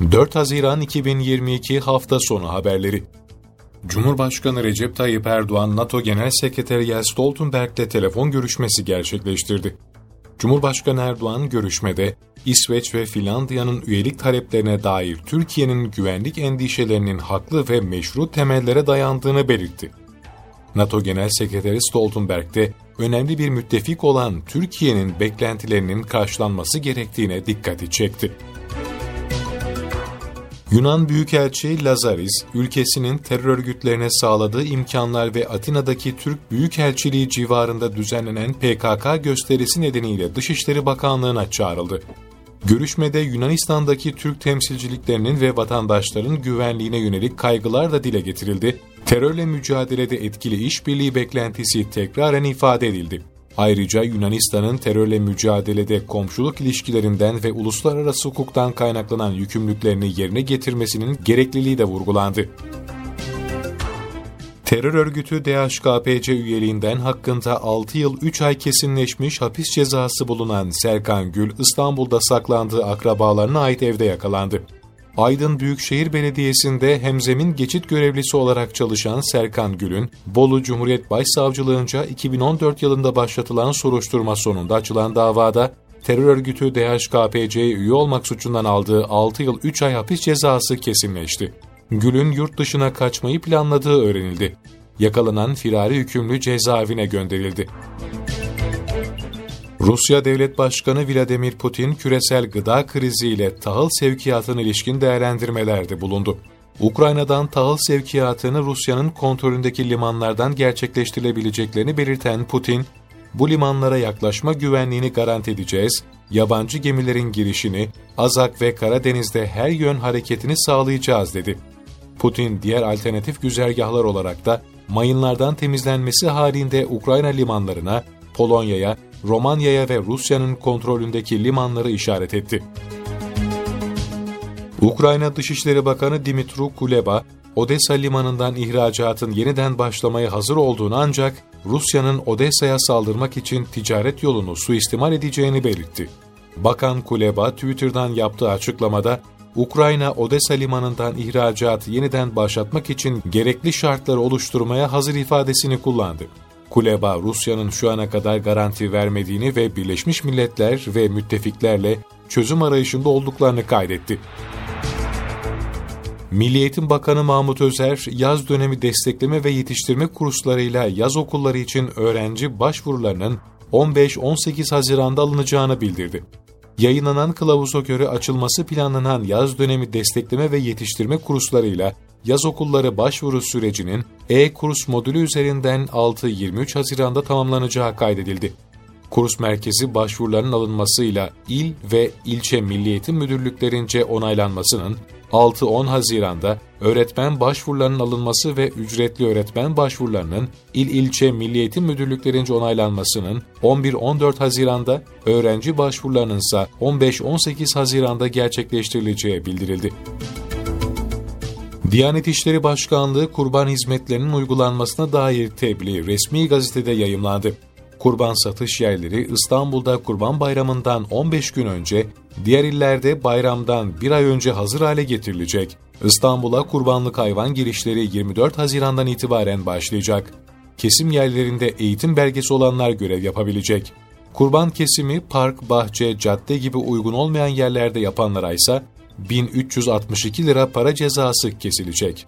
4 Haziran 2022 hafta sonu haberleri. Cumhurbaşkanı Recep Tayyip Erdoğan, NATO Genel Sekreteri Jens Stoltenberg'le telefon görüşmesi gerçekleştirdi. Cumhurbaşkanı Erdoğan görüşmede İsveç ve Finlandiya'nın üyelik taleplerine dair Türkiye'nin güvenlik endişelerinin haklı ve meşru temellere dayandığını belirtti. NATO Genel Sekreteri Stoltenberg de önemli bir müttefik olan Türkiye'nin beklentilerinin karşılanması gerektiğine dikkati çekti. Yunan Büyükelçi Lazaris, ülkesinin terör örgütlerine sağladığı imkanlar ve Atina'daki Türk Büyükelçiliği civarında düzenlenen PKK gösterisi nedeniyle Dışişleri Bakanlığı'na çağrıldı. Görüşmede Yunanistan'daki Türk temsilciliklerinin ve vatandaşların güvenliğine yönelik kaygılar da dile getirildi. Terörle mücadelede etkili işbirliği beklentisi tekraren ifade edildi. Ayrıca Yunanistan'ın terörle mücadelede komşuluk ilişkilerinden ve uluslararası hukuktan kaynaklanan yükümlülüklerini yerine getirmesinin gerekliliği de vurgulandı. Terör örgütü DHKPC üyeliğinden hakkında 6 yıl 3 ay kesinleşmiş hapis cezası bulunan Serkan Gül, İstanbul'da saklandığı akrabalarına ait evde yakalandı. Aydın Büyükşehir Belediyesi'nde hemzemin geçit görevlisi olarak çalışan Serkan Gül'ün, Bolu Cumhuriyet Başsavcılığınca 2014 yılında başlatılan soruşturma sonunda açılan davada terör örgütü DHKPC'ye üye olmak suçundan aldığı 6 yıl 3 ay hapis cezası kesinleşti. Gül'ün yurt dışına kaçmayı planladığı öğrenildi. Yakalanan firari hükümlü cezaevine gönderildi. Rusya Devlet Başkanı Vladimir Putin küresel gıda kriziyle tahıl sevkiyatına ilişkin değerlendirmelerde bulundu. Ukrayna'dan tahıl sevkiyatını Rusya'nın kontrolündeki limanlardan gerçekleştirilebileceklerini belirten Putin, bu limanlara yaklaşma güvenliğini garanti edeceğiz, yabancı gemilerin girişini, Azak ve Karadeniz'de her yön hareketini sağlayacağız dedi. Putin diğer alternatif güzergahlar olarak da mayınlardan temizlenmesi halinde Ukrayna limanlarına, Polonya'ya, Romanya'ya ve Rusya'nın kontrolündeki limanları işaret etti. Ukrayna Dışişleri Bakanı Dimitru Kuleba, Odessa limanından ihracatın yeniden başlamaya hazır olduğunu ancak Rusya'nın Odessa'ya saldırmak için ticaret yolunu suistimal edeceğini belirtti. Bakan Kuleba Twitter'dan yaptığı açıklamada Ukrayna Odessa limanından ihracat yeniden başlatmak için gerekli şartları oluşturmaya hazır ifadesini kullandı. Kuleba, Rusya'nın şu ana kadar garanti vermediğini ve Birleşmiş Milletler ve müttefiklerle çözüm arayışında olduklarını kaydetti. Milli Eğitim Bakanı Mahmut Özer, yaz dönemi destekleme ve yetiştirme kurslarıyla yaz okulları için öğrenci başvurularının 15-18 Haziran'da alınacağını bildirdi. Yayınlanan kılavuza göre açılması planlanan yaz dönemi destekleme ve yetiştirme kurslarıyla yaz okulları başvuru sürecinin e-kurs modülü üzerinden 6-23 Haziran'da tamamlanacağı kaydedildi. Kurs merkezi başvuruların alınmasıyla il ve ilçe milli eğitim müdürlüklerince onaylanmasının 6-10 Haziran'da öğretmen başvurularının alınması ve ücretli öğretmen başvurularının il ilçe milli eğitim müdürlüklerince onaylanmasının 11-14 Haziran'da öğrenci başvurularının ise 15-18 Haziran'da gerçekleştirileceği bildirildi. Diyanet İşleri Başkanlığı kurban hizmetlerinin uygulanmasına dair tebliğ resmi gazetede yayımlandı. Kurban satış yerleri İstanbul'da Kurban Bayramı'ndan 15 gün önce, diğer illerde bayramdan bir ay önce hazır hale getirilecek. İstanbul'a kurbanlık hayvan girişleri 24 Haziran'dan itibaren başlayacak. Kesim yerlerinde eğitim belgesi olanlar görev yapabilecek. Kurban kesimi park, bahçe, cadde gibi uygun olmayan yerlerde yapanlara ise 1362 lira para cezası kesilecek.